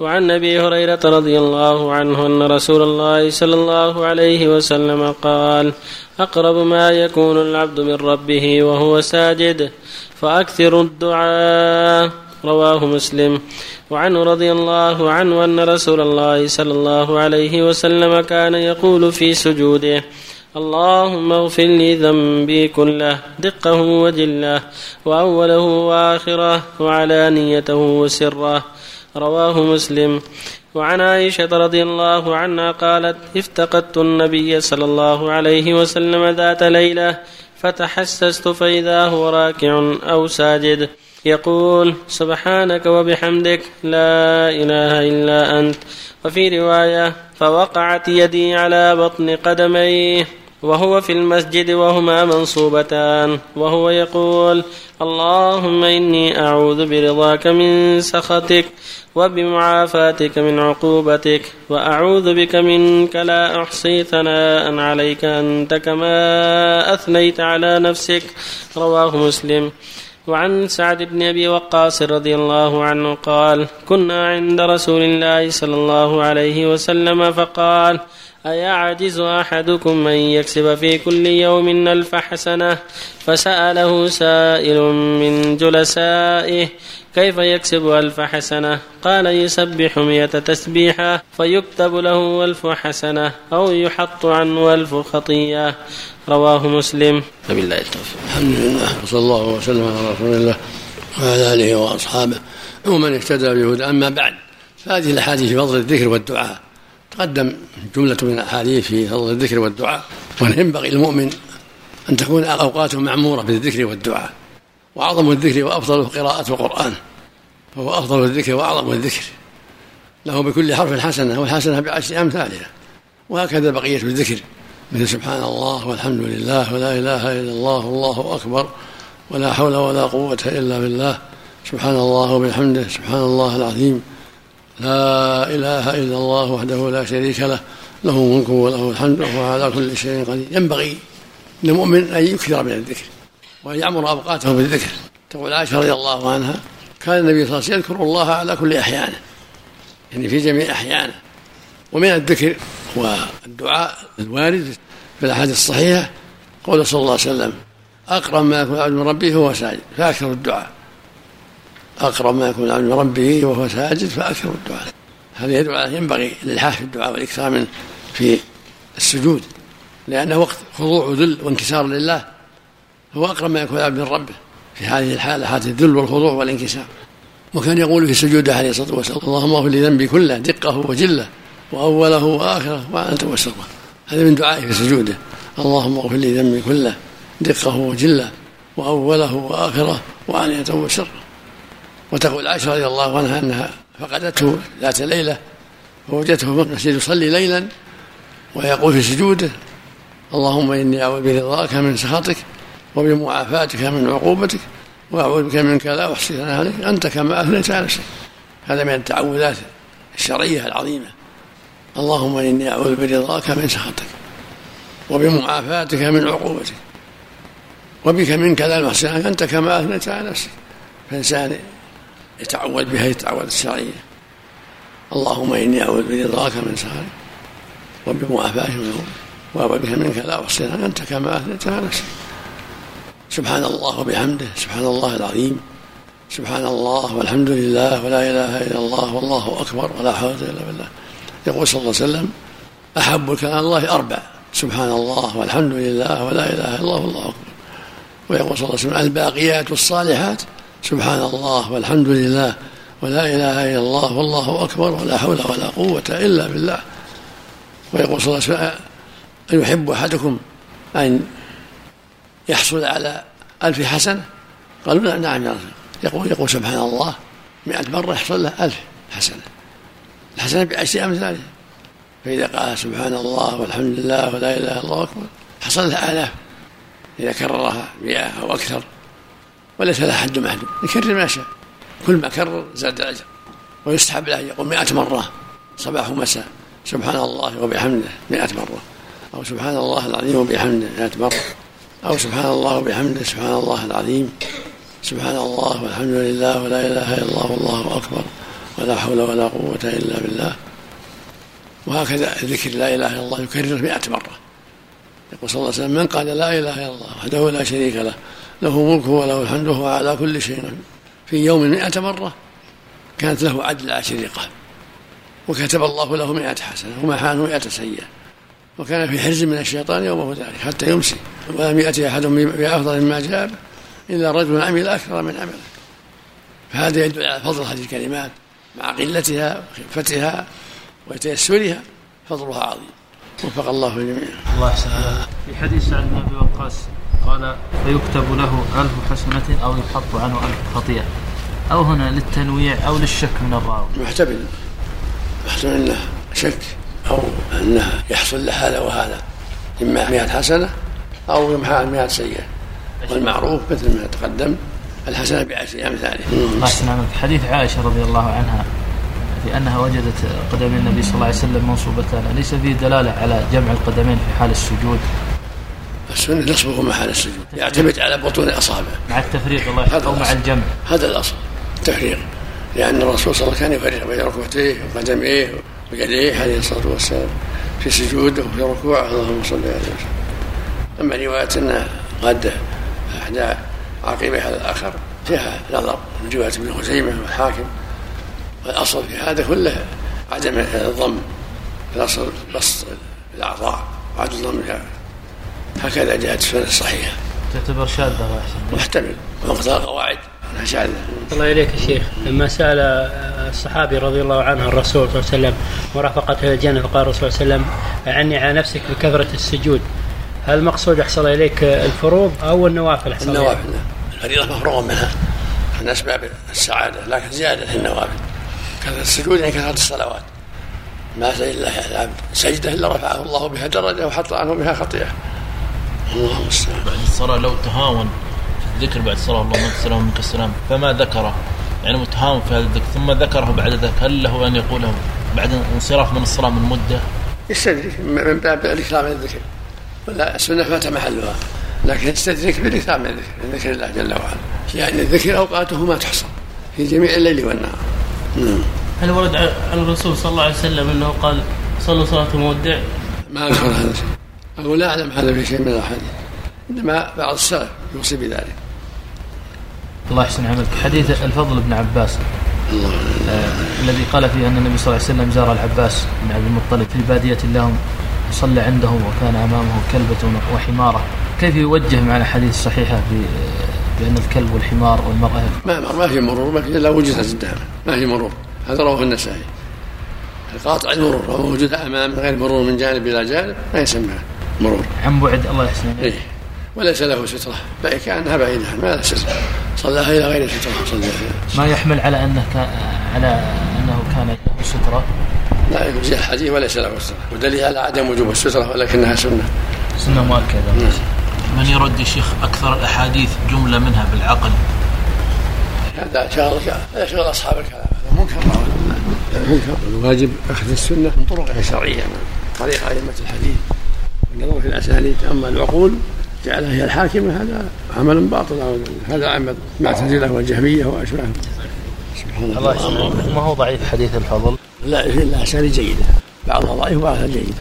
وعن أبي هريرة رضي الله عنه أن رسول الله صلى الله عليه وسلم قال أقرب ما يكون العبد من ربه وهو ساجد فأكثر الدعاء. رواه مسلم. وعنه رضي الله عنه أن رسول الله صلى الله عليه وسلم كان يقول في سجوده اللهم اغفر لي ذنبي كله دقه وجله وأوله وآخره وعلانيته وسره. رواه مسلم. وعن عائشة رضي الله عنها قالت افتقدت النبي صلى الله عليه وسلم ذات ليلة فتحسست فإذا هو راكع أو ساجد. يقول سبحانك وبحمدك لا إله إلا أنت. وفي رواية فوقعت يدي على بطن قدميه. وهو في المسجد وهما منصوبتان. وهو يقول اللهم إني أعوذ برضاك من سخطك وبمعافاتك من عقوبتك وأعوذ بك منك لا أحصي ثناء عليك أنت كما أثنيت على نفسك. رواه مسلم. وعن سعد بن أبي وقاص رضي الله عنه قال كنا عند رسول الله صلى الله عليه وسلم فقال أيعجز أحدكم أن يكسب في كل يوم ألف حسنة؟ فسأله سائل من جلسائه كيف يكسب ألف حسنة؟ قال يسبح مئة تسبيحة فيكتب له ألف حسنة أو يحط عنه ألف خطيئة. رواه مسلم. بالله التوفيق. الحمد لله. وصلى الله وسلم على رسول الله وعلى آله وأصحابه. ومن اهتدى بهدى أما بعد فهذه الأحاديث في فضل الذكر والدعاء. تقدم جملة من الأحاديث في فضل الذكر والدعاء وأن ينبغي المؤمن أن تكون أوقاته معمورة بالذكر والدعاء وأعظم الذكر وأفضله قراءة القرآن فهو أفضل الذكر وأعظم الذكر. له بكل حرف حسنة والحسنة بعشر أمثالها وهكذا بقية الذكر. مثل سبحان الله والحمد لله ولا إله إلا الله والله أكبر ولا حول ولا قوة إلا بالله. سبحان الله وبحمده سبحان الله العظيم. لا إله إلا الله وحده لا شريك له له الملك وله الحمد وهو على كل شيء قدير. ينبغي للمؤمن أن يكثر من الذكر وأن يعمر أوقاته بالذكر. تقول عائشة رضي الله عنها كان النبي صلى الله عليه وسلم يذكر الله على كل أحيانه يعني في جميع أحيانه. ومن الذكر والدعاء الوارد في الأحاديث الصحيحة قول صلى الله عليه وسلم أقرب ما يكون العبد من ربه هو ساجد فأكثر الدعاء. أقرب ما يكون العبد من ربه وهو ساجد فأكثر الدعاء. يدعو على ينبغي الإلحاح في الدعاء والإكثار منه في السجود لأنه وقت خضوع وذل وانكسار لله هو أقرب ما يكون العبد من ربه في هذه الحالة حالة الذل والخضوع والانكسار. وكان يقول في سجوده عليه الصلاة والسلام اللهم اغفر لي ذنبي كله دقه وجله وأوله وآخره وأنت وسره هذا من دعائه في سجوده. اللهم اغفر لي ذنبي كله دقه وجله وأوله وآخره وعانيته وسره وتقول عائشة رضي الله عنها أنها فقدته ذات ليلة فوجدته في المسجد يصلي ليلا ويقول في سجوده اللهم إني أعوذ برضاك من سخطك وبمعافاتك من عقوبتك وأعوذ بك منك لا أحصي ثناء عليك أنت كما أثنيت على نفسك هذا من التعوذات الشرعية العظيمة. اللهم إني أعوذ برضاك من سخطك وبمعافاتك من عقوبتك وبك منك لا أحصي أنت كما أثنيت على نفسك فإنسان يتعود بها يتعود الشرعية اللهم إني أعوذ برضاك من سخطك وبمعافاتك من وأعوذ بك منك لا أحصي أنت كما أثنيت على نفسك. سبحان الله وبحمده سبحان الله العظيم سبحان الله والحمد لله ولا إله إلا الله والله أكبر ولا حول إلا بالله. يقول صلى الله عليه وسلم أحب كلام الله أربع سبحان الله والحمد لله ولا إله إلا الله والله أكبر. ويقول صلى الله عليه وسلم الباقيات الصالحات سبحان الله والحمد لله ولا إله إلا الله والله أكبر ولا حول ولا قوة إلا بالله. ويقول صلى الله عليه وسلم أيحب أحدكم أن يحصل على ألف حسنة؟ قالوا نعم يا رسول يقول يقول سبحان الله مئة مرة يحصل له ألف حسنة. الحسنة بعشر أمثالها فإذا قال سبحان الله والحمد لله ولا إله إلا الله أكبر حصل له آلاف. إذا كررها مئة أو أكثر. وليس لها حد محدود. يكرر ما شاء. كل ما كرر زاد الأجر. ويستحب له يقول مئة مرة. صباح ومساء. سبحان الله وبحمده. مئة مرة. أو سبحان الله العظيم وبحمده. مئة مرة. أو سبحان الله وبحمده. سبحان الله العظيم. سبحان الله والحمد لله ولا إله إلا الله والله أكبر. ولا حول ولا قوة إلا بالله. وهكذا ذكر لا إله إلا الله يكرر مئة مرة. يقول صلى الله عليه وسلم من قال لا إله إلا الله وحده لا شريك له له ملكه وله الحمد وهو على كل شيء في يوم مئة مرة كانت له عدل عشريقة وكتب الله له مئة حسنة ومحى عنه مئة سيئة وكان في حرز من الشيطان يومه ذلك حتى يمسي. ولم يأتي أحد بأفضل مما جاء إلا رجل عمل أكثر من عمله فهذا يدل على فضل هذه الكلمات مع قلتها وخفتها وتيسرها. فضلها عظيم. وفق الله الجميع الله يحسن. في حديث سعد بن أبي وقاص قال فيكتب له ألف حسنة أو يحط عنه ألف خطيئة. أو هنا للتنويع أو للشك من الراوي. محتمل محتمل أنه شك أو أنه يحصل له هذا وهذا. إما مئة حسنة أو يمحى عن مئة سيئة. والمعروف مثل ما تقدم الحسنة بعشر أمثاله أحسن حديث عائشة رضي الله عنها في أنها وجدت قدمي النبي صلى الله عليه وسلم منصوبتان. أليس فيه دلالة على جمع القدمين في حال السجود. السنة نصبه محل السجود يعتمد على بطون الأصابع مع التفريق الله أو مع الجمع. هذا الأصل. التفريق. لأن الرسول صلى الله عليه وسلم كان يفرق بين ركبتيه وقدميه ويديه عليه الصلاة والسلام في سجوده وفي ركوعه. اللهم صل عليه وسلم أما رواية أنه قد أحدى عقيبة على الآخر فيها نظر من رواية ابن خزيمة والحاكم. والأصل في هذا كله عدم الضم الأصل بسط الأعضاء. وعدم الضم هكذا جاءت السنة الصحيحة. تعتبر شاذة محتمل. ومقتضى القواعد شاذة. الله إليك يا شيخ. لما سأل الصحابي رضي الله عنه الرسول صلى الله عليه وسلم ورافقته الجنة فقال الرسول صلى الله عليه وسلم أعني على نفسك بكثرة السجود. هل المقصود أحصل إليك الفروض أو النوافل أحصل النوافل. الفريضة مفروغ منها من أسباب السعادة لكن زيادة في النوافل. كثرة السجود يعني كثرة الصلوات. ما سجد الله العبد. سجدة إلا رفعه الله بها درجة وحط عنه بها خطيئة. الله المستعان بعد الصلاة لو تهاون في الذكر بعد الصلاة اللهم انت السلام ومنك السلام فما ذكره. يعني متهاون في هذا الذكر ثم ذكره بعد ذلك. هل له أن يقوله بعد انصراف من الصلاة من مدة؟ يستدرك من باب الإكرام من الذكر. ولا السنة فات محلها لكن يستدرك بالإكرام من الذكر من ذكر الله جل وعلا. يعني الذكر أوقاته ما تحصى في جميع الليل والنهار. نعم. هل ورد عن الرسول صلى الله عليه وسلم أنه قال صلوا صلاة المودع؟ ما أذكر هذا. الشيء أقول لا أعلم هذا في شيء من الأحاديث إنما بعض السلف يوصي بذلك. الله يحسن عملك. حديث الفضل بن عباس. الله. آه الذي قال فيه أن النبي صلى الله عليه وسلم زار العباس بن عبد المطلب في بادية لهم صلى عنده وكان أمامه كلبة وحمارة. كيف يوجه مع الأحاديث الصحيحة بأن الكلب والحمار والمرأة؟ ما ما في مرور ما في إلا وجدت قدامه ما في مرور. هذا رواه النسائي. القاطع المرور ووجود أمام غير مرور من جانب إلى جانب ما يسمى. مرور. عن بعد الله يحسن. إيه. وليس له سترة. بل كأنها بعيدة ما له سترة صلاها إلى غير سترة صلى ما يحمل على أنه كان على أنه كان له سترة. لا يجزي الحديث وليس له سترة. ودليل على عدم وجوب السترة ولكنها سنة. سنة مؤكدة. نعم. من يرد شيخ أكثر الأحاديث جملة منها بالعقل؟ هذا شغل هذا شغل أصحاب الكلام. هذا منكر منكر. الواجب أخذ السنة من طرقها الشرعية طريق أئمة الحديث. والنظر في الأسانيد أما العقول جعلها هي الحاكمة هذا عمل باطل هذا عمل معتزلة والجهمية وأشباههم سبحان الله. ما هو ضعيف حديث الفضل؟ لا في الأسانيد جيدة. بعضها ضعيف وبعضها جيد.